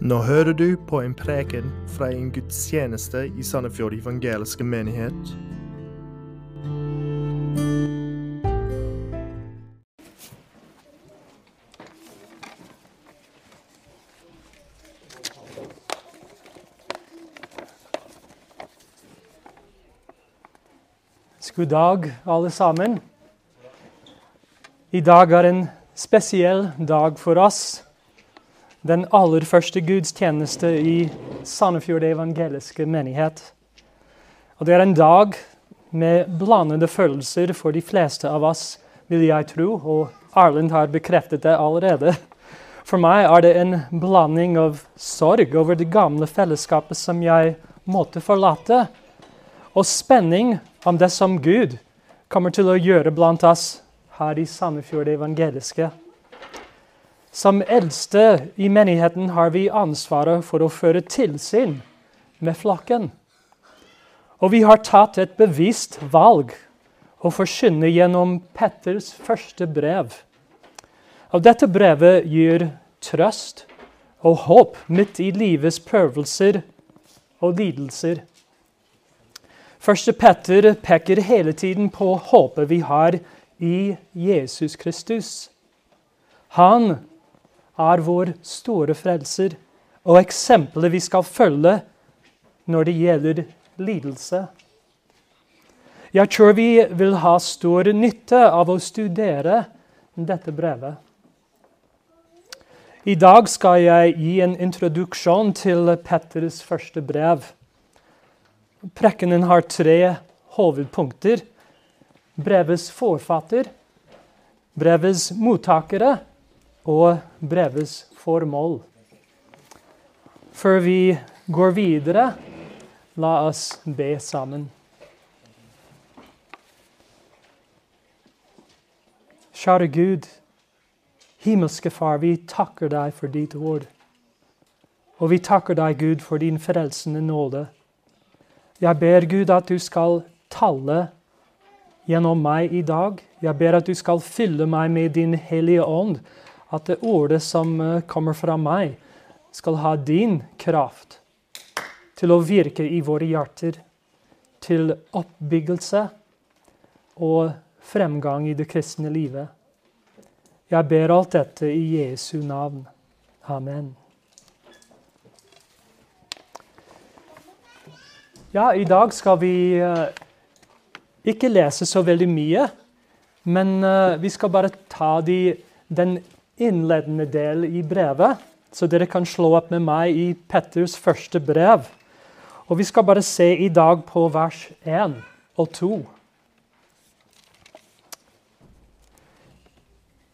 Nå hører du på en preken fra en gudstjeneste i Sandefjord evangeliske menighet. God dag, alle sammen. I dag er en spesiell dag for oss. Den aller første gudstjeneste i Sandefjord evangeliske menighet. Og Det er en dag med blandede følelser for de fleste av oss, vil jeg tro. Og Arlend har bekreftet det allerede. For meg er det en blanding av sorg over det gamle fellesskapet som jeg måtte forlate, og spenning om det som Gud kommer til å gjøre blant oss her i Sandefjord evangeliske. Som eldste i menigheten har vi ansvaret for å føre tilsyn med flokken. Og vi har tatt et bevisst valg å forkynne gjennom Petters første brev. Og dette brevet gir trøst og håp midt i livets prøvelser og lidelser. Første Petter peker hele tiden på håpet vi har i Jesus Kristus. Han er vår store frelser og eksempelet vi skal følge når det gjelder lidelse. Jeg tror vi vil ha stor nytte av å studere dette brevet. I dag skal jeg gi en introduksjon til Petters første brev. Prekenen har tre hovedpunkter. Brevets forfatter, brevets mottakere og brevets formål. Før vi går videre, la oss be sammen. Kjære Gud, himmelske Far, vi takker deg for ditt ord. Og vi takker deg, Gud, for din frelsende nåde. Jeg ber Gud at du skal tale gjennom meg i dag. Jeg ber at du skal fylle meg med din hellige ånd. At det ordet som eh, kommer fra meg, skal ha din kraft til å virke i våre hjerter. Til oppbyggelse og fremgang i det kristne livet. Jeg ber alt dette i Jesu navn. Amen. Ja, i dag skal vi uh, ikke lese så veldig mye. Men uh, vi skal bare ta de, den innledende del i brevet, så dere kan slå opp med meg i Petters første brev. Og vi skal bare se i dag på vers 1 og 2.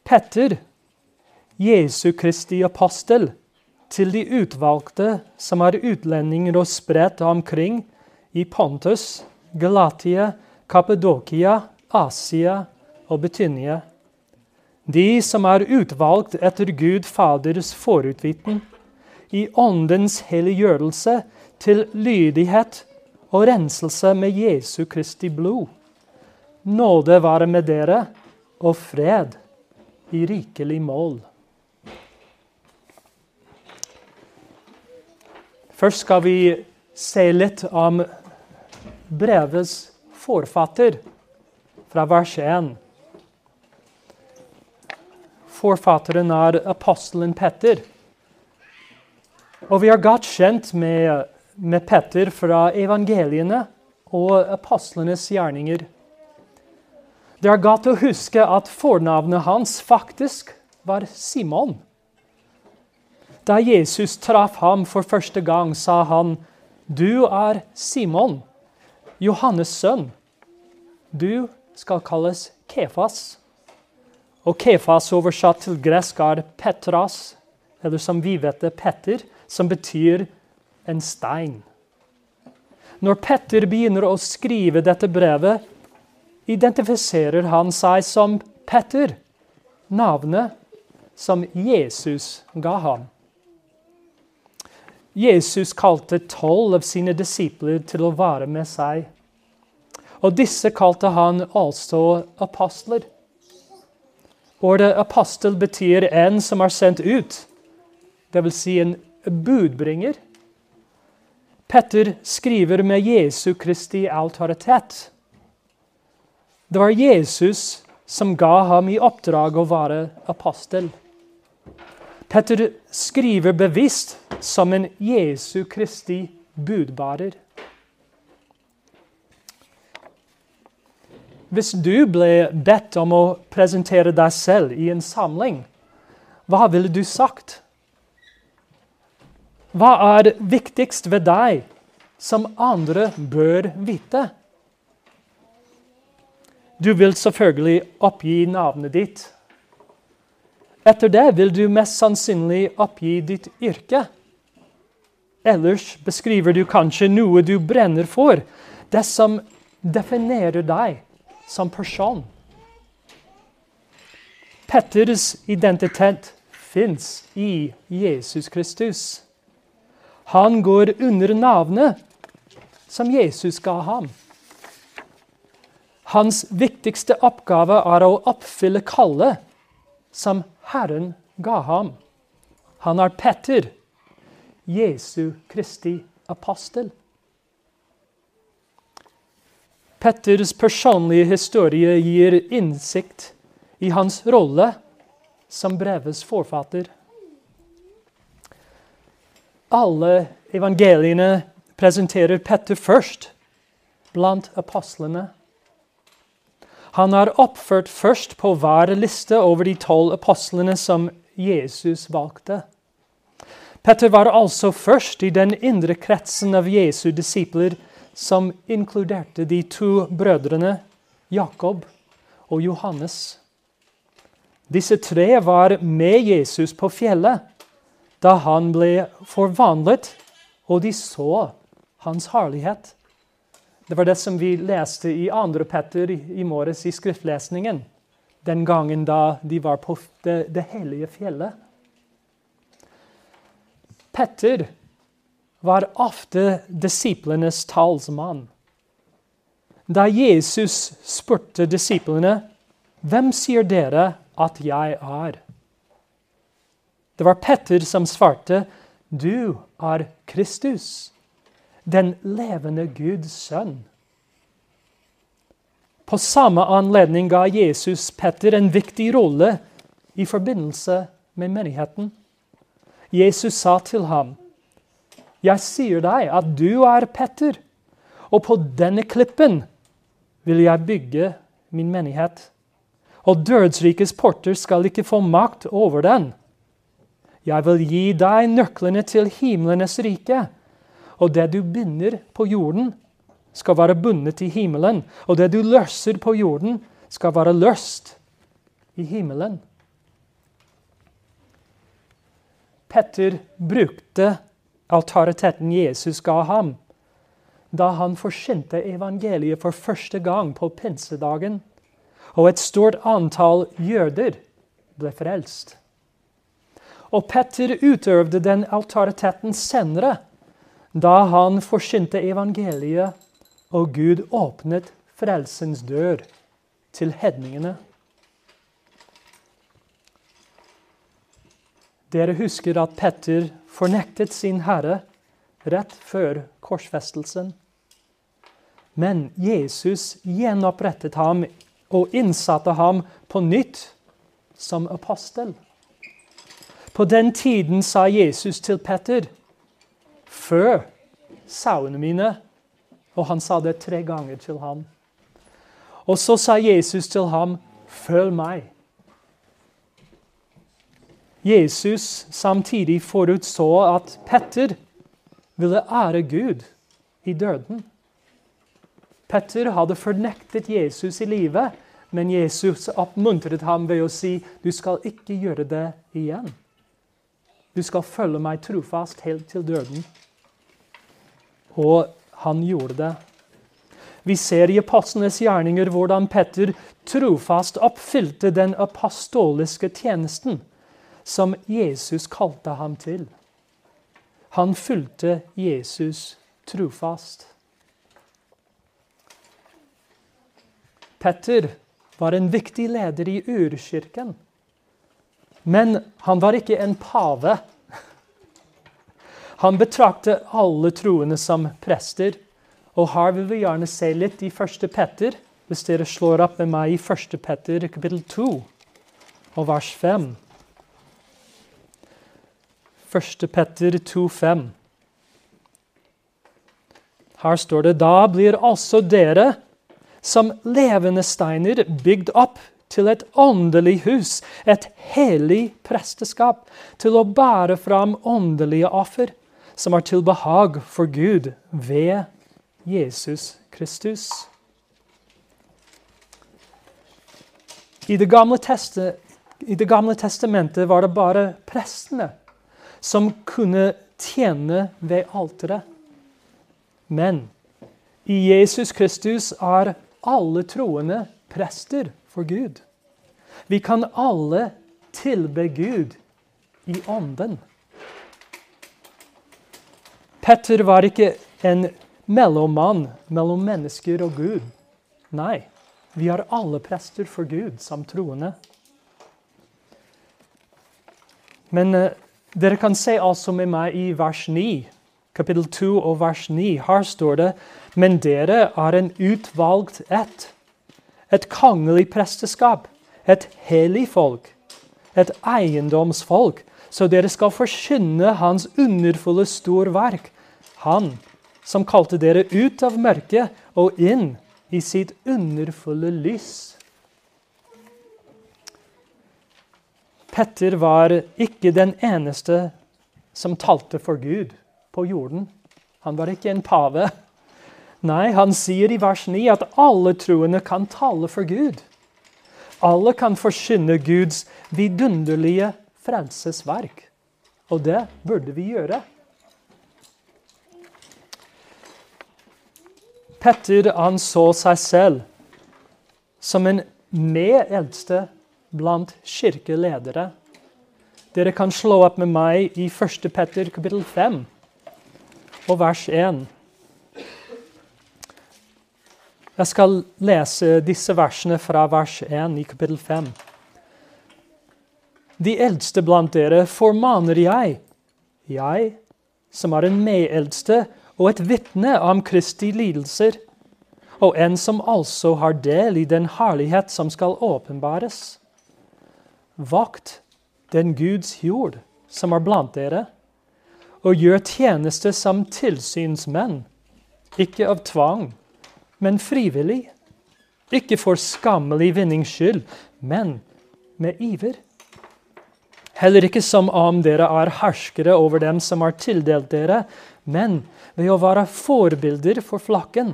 Petter, Jesu Kristi apostel, til de utvalgte som er utlendinger og spredt omkring i Pontus, Galatia, Kappadokia, Asia og Betynia. De som er utvalgt etter Gud Faders forutviten, i åndens helliggjørelse til lydighet og renselse med Jesu Kristi blod. Nåde være med dere og fred i rikelig mål. Først skal vi se litt om brevets forfatter fra vers 1. Forfatteren er apostelen Petter. Og vi er godt kjent med, med Petter fra evangeliene og apostlenes gjerninger. Det er godt å huske at fornavnet hans faktisk var Simon. Da Jesus traff ham for første gang, sa han, 'Du er Simon.' Johannes' sønn. Du skal kalles Kefas. Og Kefas oversatt til gresk er Petras, eller som vi vet det, Petter, som betyr en stein. Når Petter begynner å skrive dette brevet, identifiserer han seg som Petter, navnet som Jesus ga ham. Jesus kalte tolv av sine disipler til å være med seg. Og disse kalte han altså apostler. Ordet apostel betyr en som er sendt ut. Dvs. Si en budbringer. Petter skriver med Jesu Kristi autoritet. Det var Jesus som ga ham i oppdrag å være apostel. Petter skriver bevisst som en Jesu Kristi budbærer. Hvis du ble bedt om å presentere deg selv i en samling, hva ville du sagt? Hva er viktigst ved deg som andre bør vite? Du vil selvfølgelig oppgi navnet ditt. Etter det vil du mest sannsynlig oppgi ditt yrke. Ellers beskriver du kanskje noe du brenner for, det som definerer deg som person. Petters identitet fins i Jesus Kristus. Han går under navnet som Jesus ga ham. Hans viktigste oppgave er å oppfylle kallet som Herren ga ham. Han er Petter, Jesu Kristi apostel. Petters personlige historie gir innsikt i hans rolle som brevets forfatter. Alle evangeliene presenterer Petter først blant apostlene. Han er oppført først på hver liste over de tolv apostlene som Jesus valgte. Petter var altså først i den indre kretsen av Jesu disipler som inkluderte de to brødrene Jakob og Johannes. Disse tre var med Jesus på fjellet da han ble forvandlet, og de så hans herlighet. Det var det som vi leste i 2. Petter i morges i skriftlesningen. Den gangen da de var på det, det hellige fjellet. Petter var ofte disiplenes talsmann. Da Jesus spurte disiplene, 'Hvem sier dere at jeg er?' Det var Petter som svarte, 'Du er Kristus, den levende Guds sønn'. På samme anledning ga Jesus Petter en viktig rolle i forbindelse med menigheten. Jesus sa til ham, jeg sier deg at du er Petter, og på denne klippen vil jeg bygge min menighet. Og dødsrikets porter skal ikke få makt over den. Jeg vil gi deg nøklene til himlenes rike. Og det du binder på jorden, skal være bundet i himmelen. Og det du løser på jorden, skal være løst i himmelen. Petter brukte autoriteten Jesus ga ham da han forsynte evangeliet for første gang på pinsedagen, og et stort antall jøder ble frelst. Og Petter utøvde den autoriteten senere, da han forsynte evangeliet, og Gud åpnet frelsens dør til hedningene. Dere husker at Petter fornektet sin herre rett før korsfestelsen. Men Jesus gjenopprettet ham og innsatte ham på nytt som apostel. På den tiden sa Jesus til Petter, 'Før sauene mine.' Og han sa det tre ganger til ham. Og så sa Jesus til ham, 'Følg meg.' Jesus samtidig forutså at Petter ville ære Gud i døden. Petter hadde fornektet Jesus i livet, men Jesus oppmuntret ham ved å si du skal ikke gjøre det igjen. Du skal følge meg trofast helt til døden. Og han gjorde det. Vi ser i apostlenes gjerninger hvordan Petter trofast oppfylte den apostoliske tjenesten som Jesus kalte ham til. Han fulgte Jesus trofast. Petter var en viktig leder i urkirken. Men han var ikke en pave. Han betraktet alle troende som prester. Og her vil vi gjerne se litt i 1. Petter, hvis dere slår opp med meg i 1. Petter kapittel 2 og vers 5. 1. Petter 2, 5. Her står det da blir altså dere som levende steiner bygd opp til et åndelig hus, et hellig presteskap, til å bære fram åndelige offer, som er til behag for Gud ved Jesus Kristus. I Det gamle, teste, I det gamle testamentet var det bare prestene som kunne tjene ved alteret. Men i Jesus Kristus er alle troende prester for Gud. Vi kan alle tilbe Gud i ånden. Petter var ikke en mellommann mellom mennesker og Gud. Nei, vi er alle prester for Gud som troende. Men uh, dere kan se altså med meg i vers 9, kapittel 2 og vers 9. Her står det men dere er en utvalgt ett, et kongelig presteskap, et hellig folk, et eiendomsfolk, så dere skal forkynne Hans underfulle storverk, Han som kalte dere ut av mørket og inn i sitt underfulle lys. Petter var ikke den eneste som talte for Gud på jorden. Han var ikke en pave. Nei, han sier i vers 9 at alle troende kan tale for Gud. Alle kan forkynne Guds vidunderlige frelsesverk. Og det burde vi gjøre. Petter anså seg selv som en medeldste blant kirkeledere. Dere kan slå opp med meg i 1. Petter kapittel 5 og vers 1. Jeg skal lese disse versene fra vers 1 i kapittel 5. De eldste blant dere formaner jeg, jeg som er en medeldste og et vitne om Kristi lidelser, og en som altså har del i den herlighet som skal åpenbares. Vakt den Guds jord som er blant dere, og gjør tjeneste som tilsynsmenn, ikke av tvang men frivillig. Ikke for skammelig vinnings skyld, men med iver. Heller ikke som om dere er herskere over dem som har tildelt dere, men ved å være forbilder for flakken.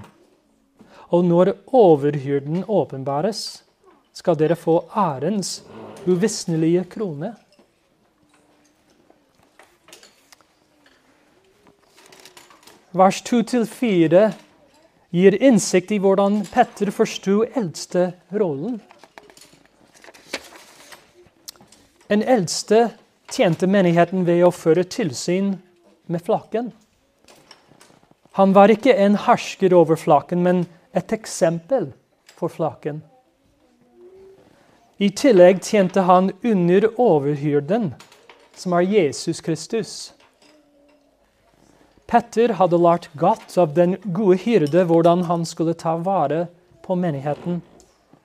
Og når overhyrden åpenbares, skal dere få ærens uvisnelige krone. Vers 2-4 gir innsikt i hvordan Petter forsto eldste-rollen. En eldste tjente menigheten ved å føre tilsyn med flakken. Han var ikke en hersker over flakken, men et eksempel for flakken. I tillegg tjente han under overhyrden, som er Jesus Kristus. Petter hadde lært godt av den gode hyrde hvordan han skulle ta vare på menigheten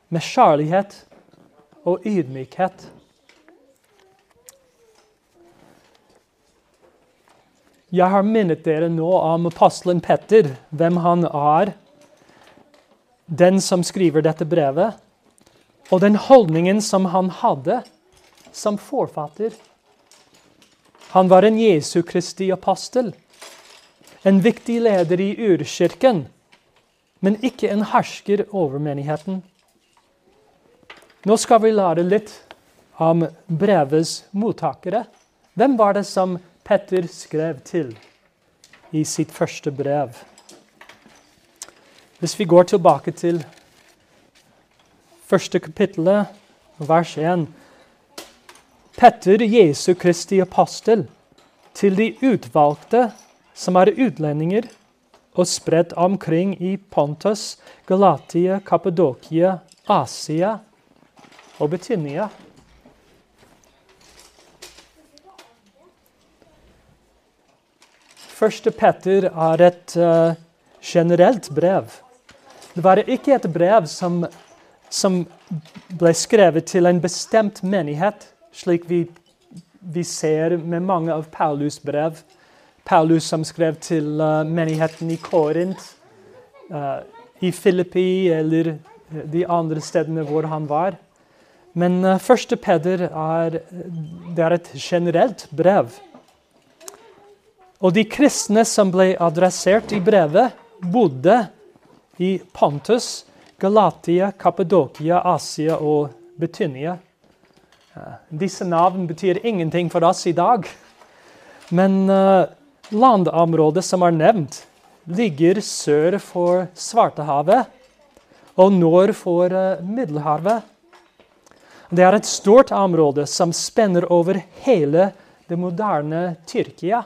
med kjærlighet og ydmykhet. Jeg har minnet dere nå om apostelen Petter, hvem han er, den som skriver dette brevet, og den holdningen som han hadde som forfatter. Han var en Jesu Kristi apostel en viktig leder i urkirken, men ikke en hersker over menigheten. Nå skal vi lære litt om brevets mottakere. Hvem var det som Petter skrev til i sitt første brev? Hvis vi går tilbake til første kapittelet, vers 1 Petter, Jesu Kristi apostel, til de utvalgte som er utlendinger og spredt omkring i Pontus, Galatia, Kappadokia, Asia og Betinia. Første Petter er et uh, generelt brev. Det var ikke et brev som, som ble skrevet til en bestemt menighet, slik vi, vi ser med mange av Paulus' brev. Paulus som skrev til uh, menigheten i Korint, uh, i Filippi eller de andre stedene hvor han var. Men uh, første Peder er, det er et generelt brev. Og de kristne som ble adressert i brevet, bodde i Pontus, Galatia, Kappadokia, Asia og Betynia. Disse navn betyr ingenting for oss i dag. Men uh, landområdet som er nevnt, ligger sør for Svartehavet og nord for uh, Middelhavet. Det er et stort område som spenner over hele det moderne Tyrkia.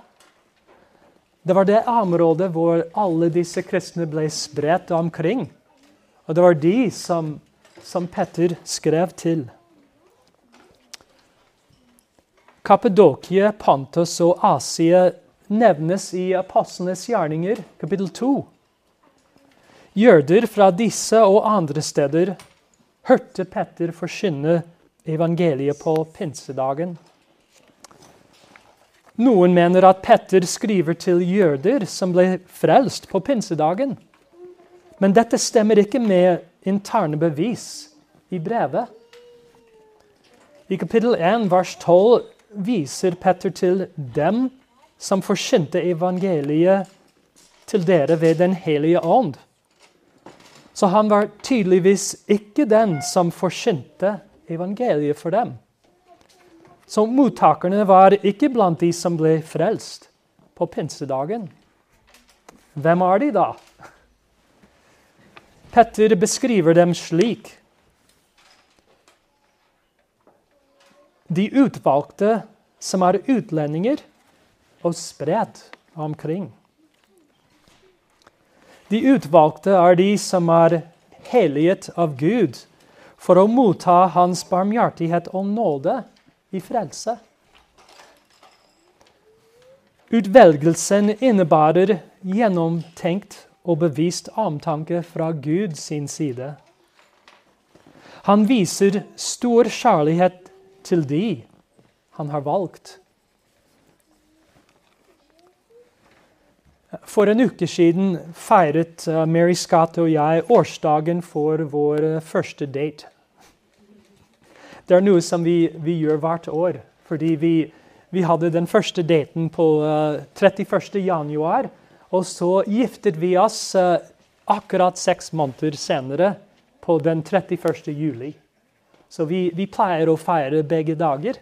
Det var det området hvor alle disse kristne ble spredt omkring. Og det var de som, som Petter skrev til. Kappadokia, Pontus og Asia nevnes i Apostlenes gjerninger, kapittel 2. Jøder fra disse og andre steder hørte Petter forkynne evangeliet på pinsedagen. Noen mener at Petter skriver til jøder som ble frelst på pinsedagen. Men dette stemmer ikke med interne bevis i brevet. I kapittel 1, vers 12 viser Petter til dem som forkynte evangeliet til dere ved Den hellige ånd. Så han var tydeligvis ikke den som forkynte evangeliet for dem. Så mottakerne var ikke blant de som ble frelst på pinsedagen. Hvem er de, da? Petter beskriver dem slik. De utvalgte som er utlendinger og spredt omkring. De utvalgte er de som er helliget av Gud for å motta Hans barmhjertighet og nåde i frelse. Utvelgelsen innebærer gjennomtenkt og bevisst omtanke fra Gud sin side. Han viser stor kjærlighet til de han har valgt. For en uke siden feiret uh, Mary Scott og jeg årsdagen for vår uh, første date. Det er noe som vi, vi gjør hvert år. Fordi vi, vi, hadde den første daten på uh, eh, 31. januar. Og så giftet vi oss uh, akkurat seks måneder senere, på den 31. juli. Så vi, vi pleier å feire begge dager.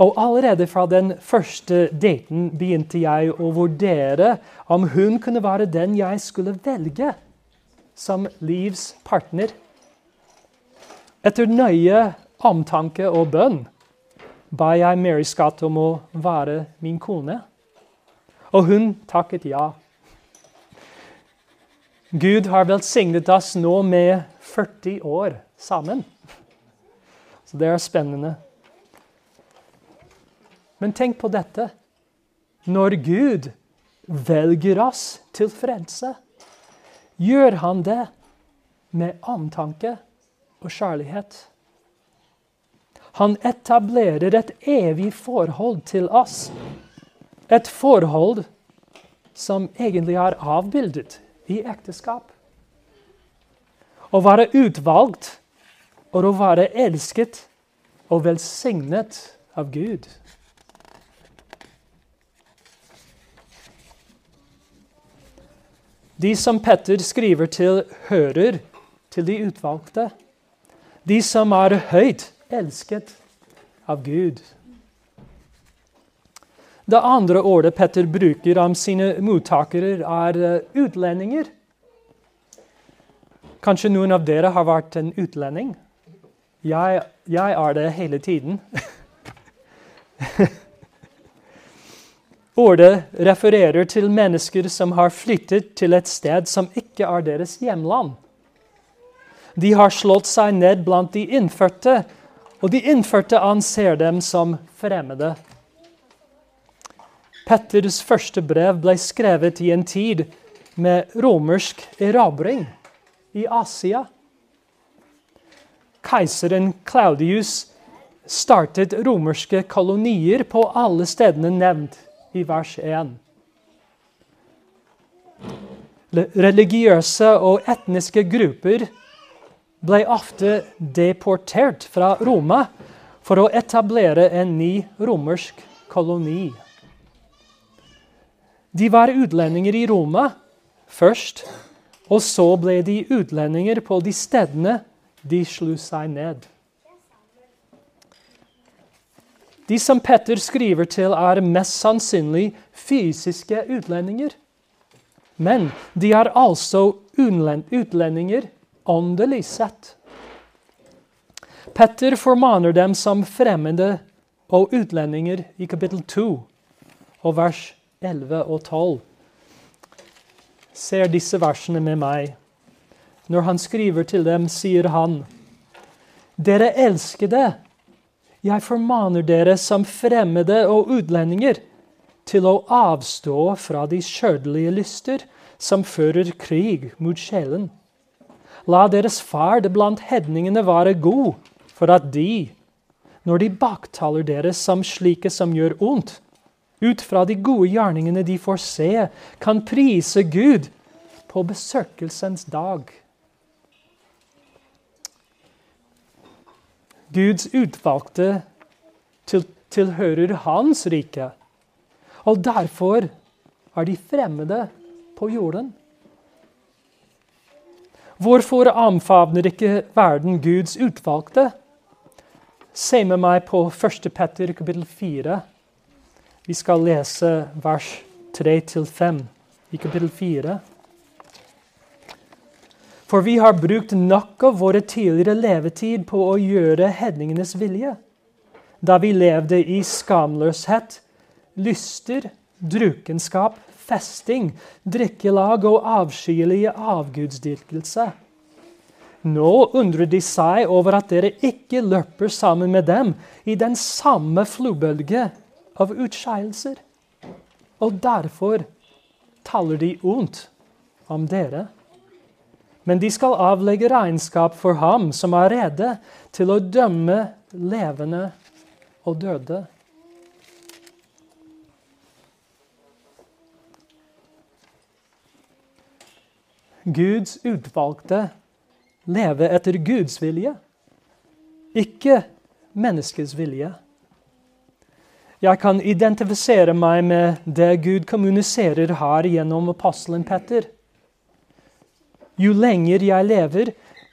Og allerede fra den første daten begynte jeg å vurdere om hun kunne være den jeg skulle velge som Livs partner. Etter nøye omtanke og bønn ba jeg Mary Scott om å være min kone. Og hun takket ja. Gud har velsignet oss nå med 40 år sammen. Så det er spennende. Men tenk på dette. Når Gud velger oss til frelse, gjør han det med omtanke og kjærlighet. Han etablerer et evig forhold til oss. Et forhold som egentlig er avbildet i ekteskap. Å være utvalgt og å være elsket og velsignet av Gud. De som Petter skriver til, hører til de utvalgte. De som er høyt elsket av Gud. Det andre ordet Petter bruker om sine mottakere, er eh, utlendinger. Kanskje noen av dere har vært en utlending? Jeg, jeg er det hele tiden. Ordet refererer til mennesker som har flyttet til et sted som ikke er deres hjemland. De har slått seg ned blant de innfødte, og de innfødte anser dem som fremmede. Petters første brev ble skrevet i en tid med romersk erobring i Asia. Keiseren Claudius startet romerske kolonier på alle stedene nevnt i vers 1. Religiøse og etniske grupper ble ofte deportert fra Roma for å etablere en ny romersk koloni. De var utlendinger i Roma først, og så ble de utlendinger på de stedene de slo seg ned. De som Petter skriver til, er mest sannsynlig fysiske utlendinger. Men de er altså utlendinger åndelig sett. Petter formaner dem som fremmede og utlendinger i kapittel 2 og vers 11 og 12. Ser disse versene med meg. Når han skriver til dem, sier han, Dere elskede, jeg formaner dere som fremmede og utlendinger til å avstå fra de skjødelige lyster som fører krig mot sjelen. La deres ferd blant hedningene være god, for at de, når de baktaler dere som slike som gjør ondt, ut fra de gode gjerningene de får se, kan prise Gud på besøkelsens dag. Guds utvalgte til, tilhører Hans rike. Og derfor er de fremmede på jorden. Hvorfor omfavner ikke verden Guds utvalgte? Se med meg på 1. Petter kapittel 4. Vi skal lese vers 3-5 i kapittel 4. For vi har brukt nok av våre tidligere levetid på å gjøre hedningenes vilje. Da vi levde i skamløshet, lyster, drukenskap, festing, drikkelag og avskyelige avgudsdyrkelse. Nå undrer de seg over at dere ikke løper sammen med dem i den samme flobølge av utskeielser. Og derfor taler de ondt om dere. Men de skal avlegge regnskap for ham som er rede til å dømme levende og døde. Guds utvalgte leve etter Guds vilje, ikke menneskets vilje. Jeg kan identifisere meg med det Gud kommuniserer her gjennom apostelen Petter. Jo lenger jeg lever,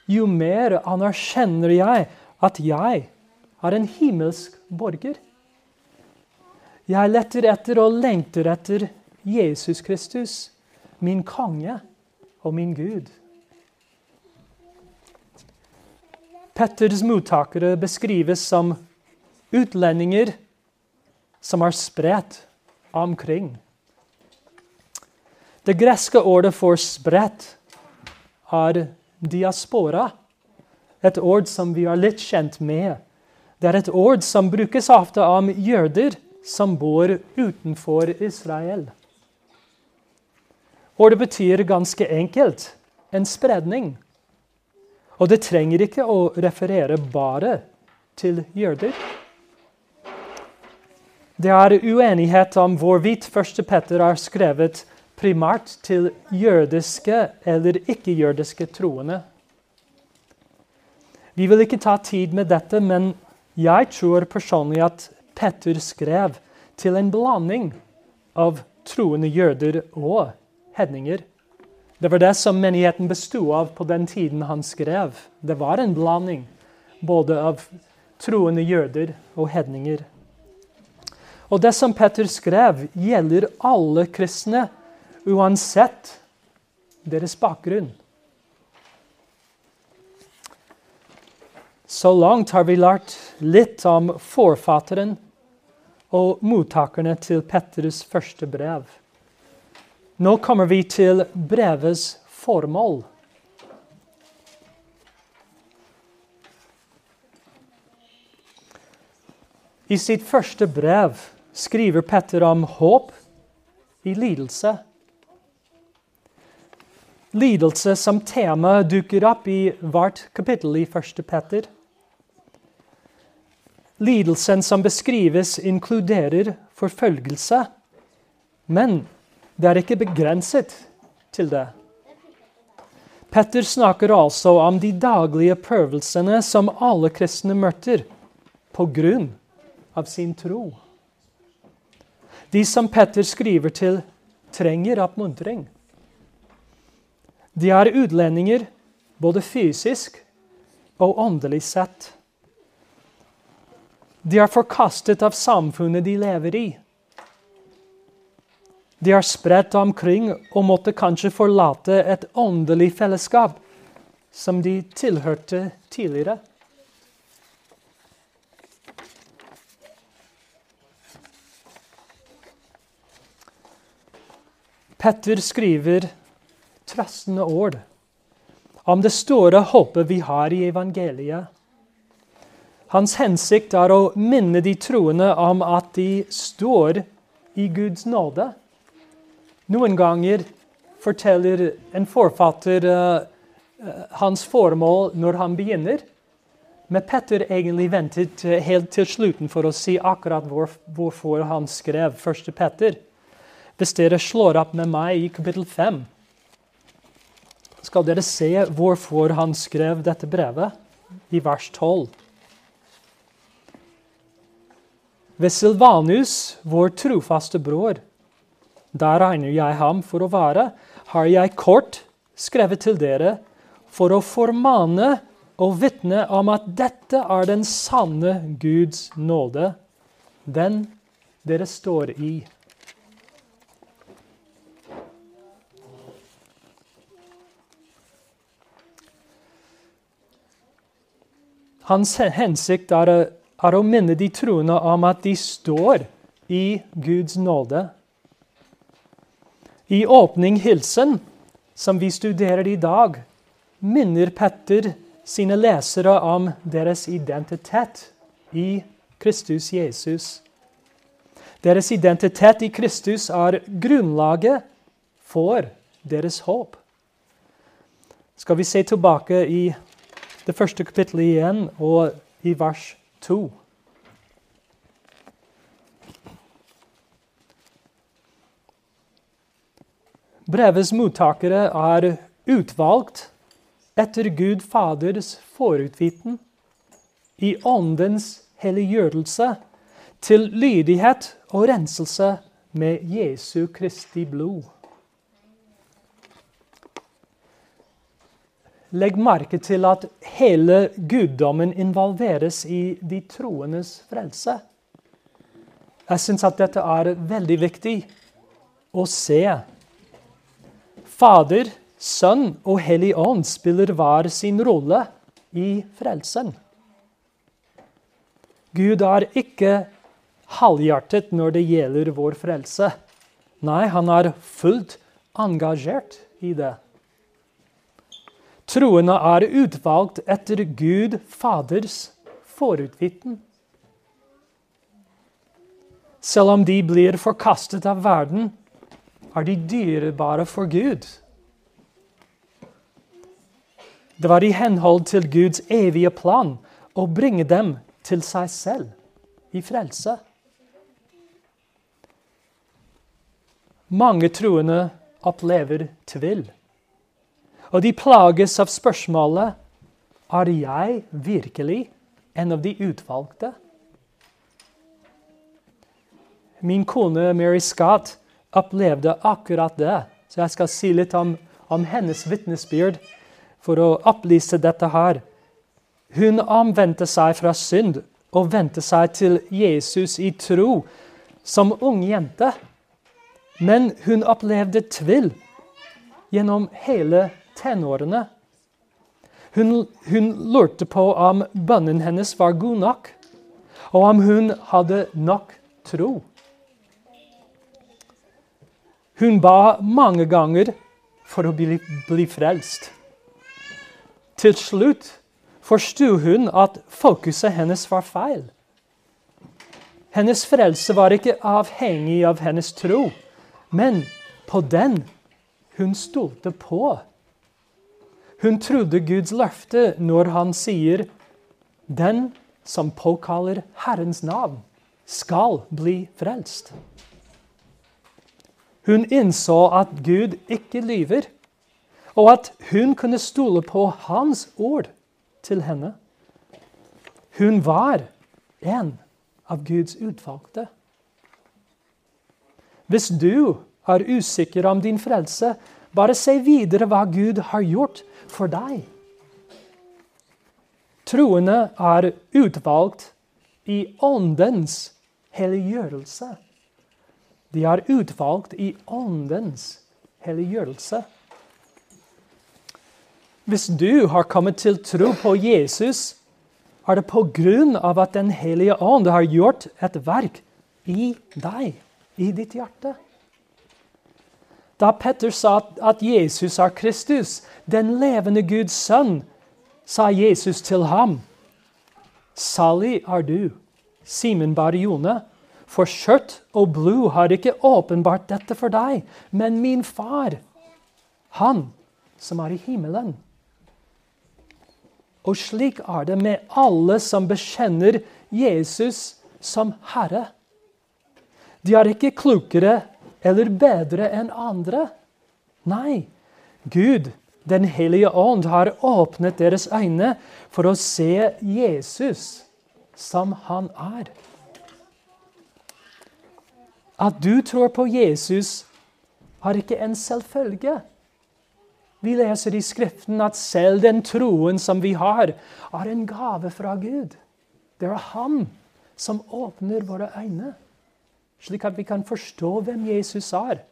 jo mer anerkjenner jeg at jeg er en himmelsk borger. Jeg letter etter og lengter etter Jesus Kristus, min konge og min Gud. Petters mottakere beskrives som utlendinger som er spredt omkring. Det greske ordet for 'spredt' er diaspora. Et ord som vi er litt kjent med. Det er et ord som brukes ofte om jøder som bor utenfor Israel. Ordet betyr ganske enkelt en spredning. Og det trenger ikke å referere bare til jøder. Det er uenighet om hvorvidt første Petter er skrevet primært til jødiske eller ikke-jødiske troende. Vi vil ikke ta tid med dette, men jeg tror personlig at Petter skrev til en blanding av troende jøder og hedninger. Det var det som menigheten bestod av på den tiden han skrev. Det var en blanding både av troende jøder og hedninger. Og det som Petter skrev, gjelder alle kristne uansett deres bakgrunn. Så langt har vi lært litt om forfatteren og mottakerne til Petters første brev. Nå kommer vi til brevets formål. I sitt første brev skriver Petter om håp i lidelse. Lidelse som tema dukker opp i hvert kapittel i 1. Petter. Lidelsen som beskrives, inkluderer forfølgelse, men det er ikke begrenset til det. Petter snakker altså om de daglige prøvelsene som alle kristne møter på grunn av sin tro. De som Petter skriver til, trenger oppmuntring. De er utlendinger, både fysisk og åndelig sett. De er forkastet av samfunnet de lever i. De er spredt omkring og måtte kanskje forlate et åndelig fellesskap som de tilhørte tidligere. Petter skriver trøstende ord om det store håpet vi har i evangeliet. Hans hensikt er å minne de troende om at de står i Guds nåde. Noen ganger forteller en forfatter uh, hans formål når han begynner. Men Petter egentlig ventet helt til slutten for å si akkurat hvor, hvorfor han skrev 1. Petter. Hvis dere slår opp med meg i kapittel 5, skal dere se hvorfor han skrev dette brevet, i vers 12. Ved Silvanus, vår trofaste bror, der regner jeg ham for å være, har jeg kort skrevet til dere for å formane og vitne om at dette er den sanne Guds nåde, den dere står i. Hans hensikt er, er å minne de troende om at de står i Guds nåde. I åpning hilsen, som vi studerer i dag, minner Petter sine lesere om deres identitet i Kristus Jesus. Deres identitet i Kristus er grunnlaget for deres håp. Skal vi se tilbake i det første kapittelet igjen, og i vers 2. Brevets mottakere er utvalgt etter Gud Faders forutviten i Åndens helliggjørelse til lydighet og renselse med Jesu Kristi blod. Legg merke til at hele guddommen involveres i de troendes frelse. Jeg syns at dette er veldig viktig å se Fader, Sønn og Hellig Ånd spiller hver sin rolle i frelsen. Gud er ikke halvhjertet når det gjelder vår frelse. Nei, han er fullt engasjert i det. Troende er utvalgt etter Gud Faders forutviten. Selv om de blir forkastet av verden, er de dyrebare for Gud. Det var i henhold til Guds evige plan å bringe dem til seg selv i frelse. Mange troende opplever tvil. Og de plages av spørsmålet er jeg virkelig en av de utvalgte. Min kone Mary Scott opplevde akkurat det. Så jeg skal si litt om, om hennes vitnesbyrd for å opplyse dette her. Hun omvendte seg fra synd og vendte seg til Jesus i tro som ung jente. Men hun opplevde tvil gjennom hele tenårene. Hun, hun lurte på om bønnen hennes var god nok, og om hun hadde nok tro. Hun ba mange ganger for å bli, bli frelst. Til slutt forsto hun at fokuset hennes var feil. Hennes frelse var ikke avhengig av hennes tro, Men på den hun stolte på. Hun trodde Guds løfte når han sier, 'Den som påkaller Herrens navn, skal bli frelst'. Hun innså at Gud ikke lyver, og at hun kunne stole på Hans ord til henne. Hun var en av Guds utvalgte. Hvis du er usikker om din frelse, bare se videre hva Gud har gjort for deg. Troende er utvalgt i åndens helliggjørelse. De er utvalgt i åndens helliggjørelse. Hvis du har kommet til tro på Jesus, er det på grunn av at Den hellige ånd har gjort et verk i deg, i ditt hjerte. Da Petter sa at Jesus er Kristus, den levende Guds sønn, sa Jesus til ham, Salig er du, Simen Barione, for kjøtt og blod har ikke åpenbart dette for deg, men min far, han som er i himmelen. Og slik er det med alle som bekjenner Jesus som Herre. De er ikke klokere eller bedre enn andre. Nei, Gud, Den hellige ånd, har åpnet deres øyne for å se Jesus som han er. At du tror på Jesus, har ikke en selvfølge. Vi leser i Skriften at selv den troen som vi har, er en gave fra Gud. Det er Han som åpner våre øyne slik at vi kan forstå hvem Jesus er.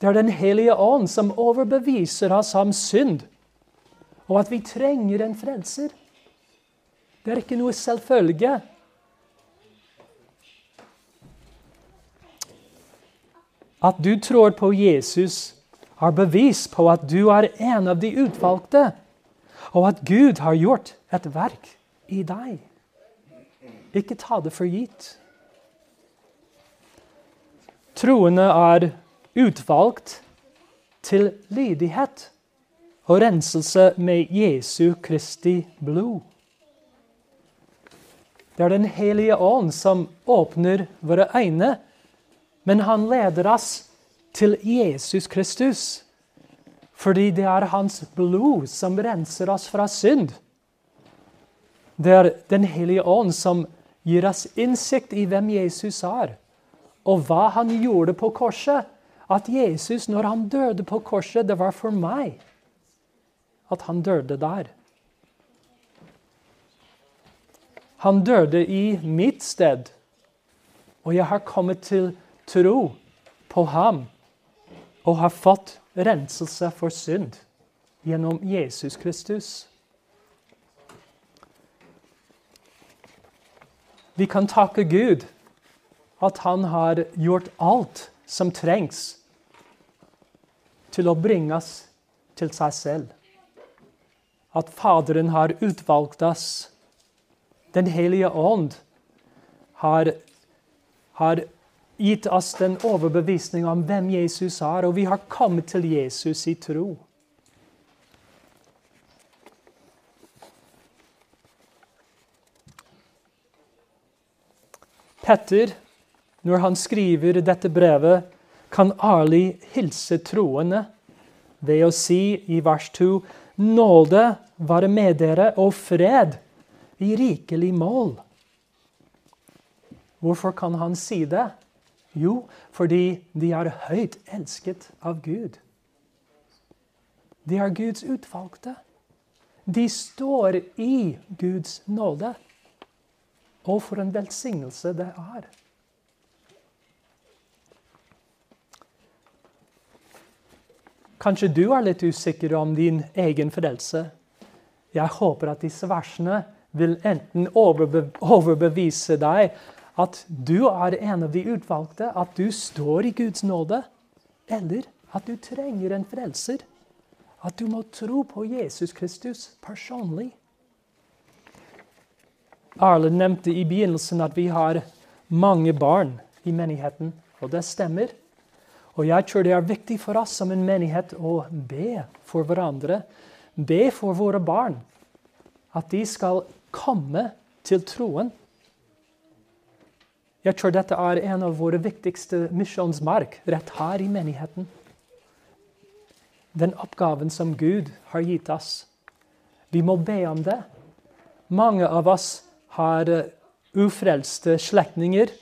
Det er Den hellige ånd som overbeviser oss om synd, og at vi trenger en frelser. Det er ikke noe selvfølge. At du tror på Jesus, er bevis på at du er en av de utvalgte, og at Gud har gjort et verk i deg. Ikke ta det for gitt. Troende er utvalgt til lydighet og renselse med Jesu Kristi blod. Det er Den hellige ånd som åpner våre øyne, men han leder oss til Jesus Kristus. Fordi det er hans blod som renser oss fra synd. Det er Den hellige ånd som gir oss innsikt i hvem Jesus er og hva han gjorde på korset. At Jesus, når han døde på korset, det var for meg at han døde der. Han døde i mitt sted, og jeg har kommet til tro på ham og har fått renselse for synd gjennom Jesus Kristus. Vi kan takke Gud at han har gjort alt som trengs til å bringe oss til seg selv. At Faderen har utvalgt oss. Den hellige ånd har, har gitt oss den overbevisning om hvem Jesus er, og vi har kommet til Jesus i tro. Petter når han skriver dette brevet, kan ærlig hilse troende ved å si i vers 2.: Nåde være med dere og fred i rikelig mål. Hvorfor kan han si det? Jo, fordi de er høyt elsket av Gud. De er Guds utvalgte. De står i Guds nåde. Og for en velsignelse det er. Kanskje du er litt usikker om din egen frelse. Jeg håper at disse versene vil enten overbevise deg at du er en av de utvalgte, at du står i Guds nåde, eller at du trenger en frelser. At du må tro på Jesus Kristus personlig. Arle nevnte i begynnelsen at vi har mange barn i menigheten, og det stemmer. Og jeg tror det er viktig for oss som en menighet å be for hverandre. Be for våre barn. At de skal komme til troen. Jeg tror dette er en av våre viktigste misjonsmark rett her i menigheten. Den oppgaven som Gud har gitt oss. Vi må be om det. Mange av oss har eh, ufrelste slektninger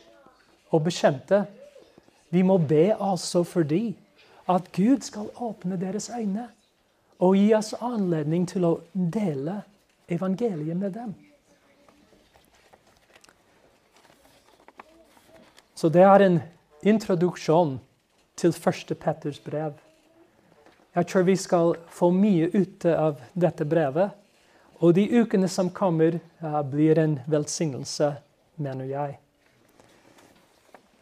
og bekjente. Vi må be altså fordi at Gud skal åpne deres øyne og gi oss anledning til å dele evangeliet med dem. Så det er en introduksjon til første Petters brev. Jeg tror vi skal få mye ute av dette brevet. Og de ukene som kommer, uh, blir en velsignelse, mener jeg.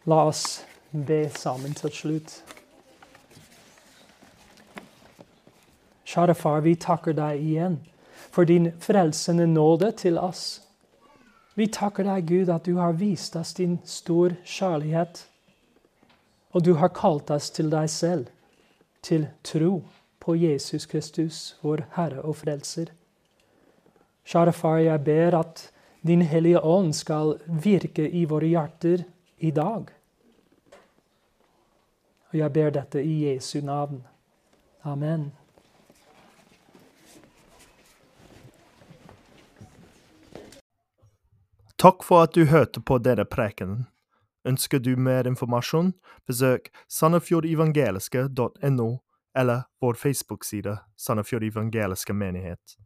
La oss be sammen til slutt. Kjære far, vi takker deg igjen for din frelsende nåde til oss. Vi takker deg, Gud, at du har vist oss din stor kjærlighet. Og du har kalt oss til deg selv, til tro på Jesus Kristus, vår Herre og Frelser. Kjære far, jeg ber at Din Hellige Ånd skal virke i våre hjerter i dag. Og jeg ber dette i Jesu navn. Amen. Takk for at du hørte på denne prekenen. Ønsker du mer informasjon, besøk sandefjordevangeliske.no eller vår Facebook-side Sandefjord evangeliske menighet.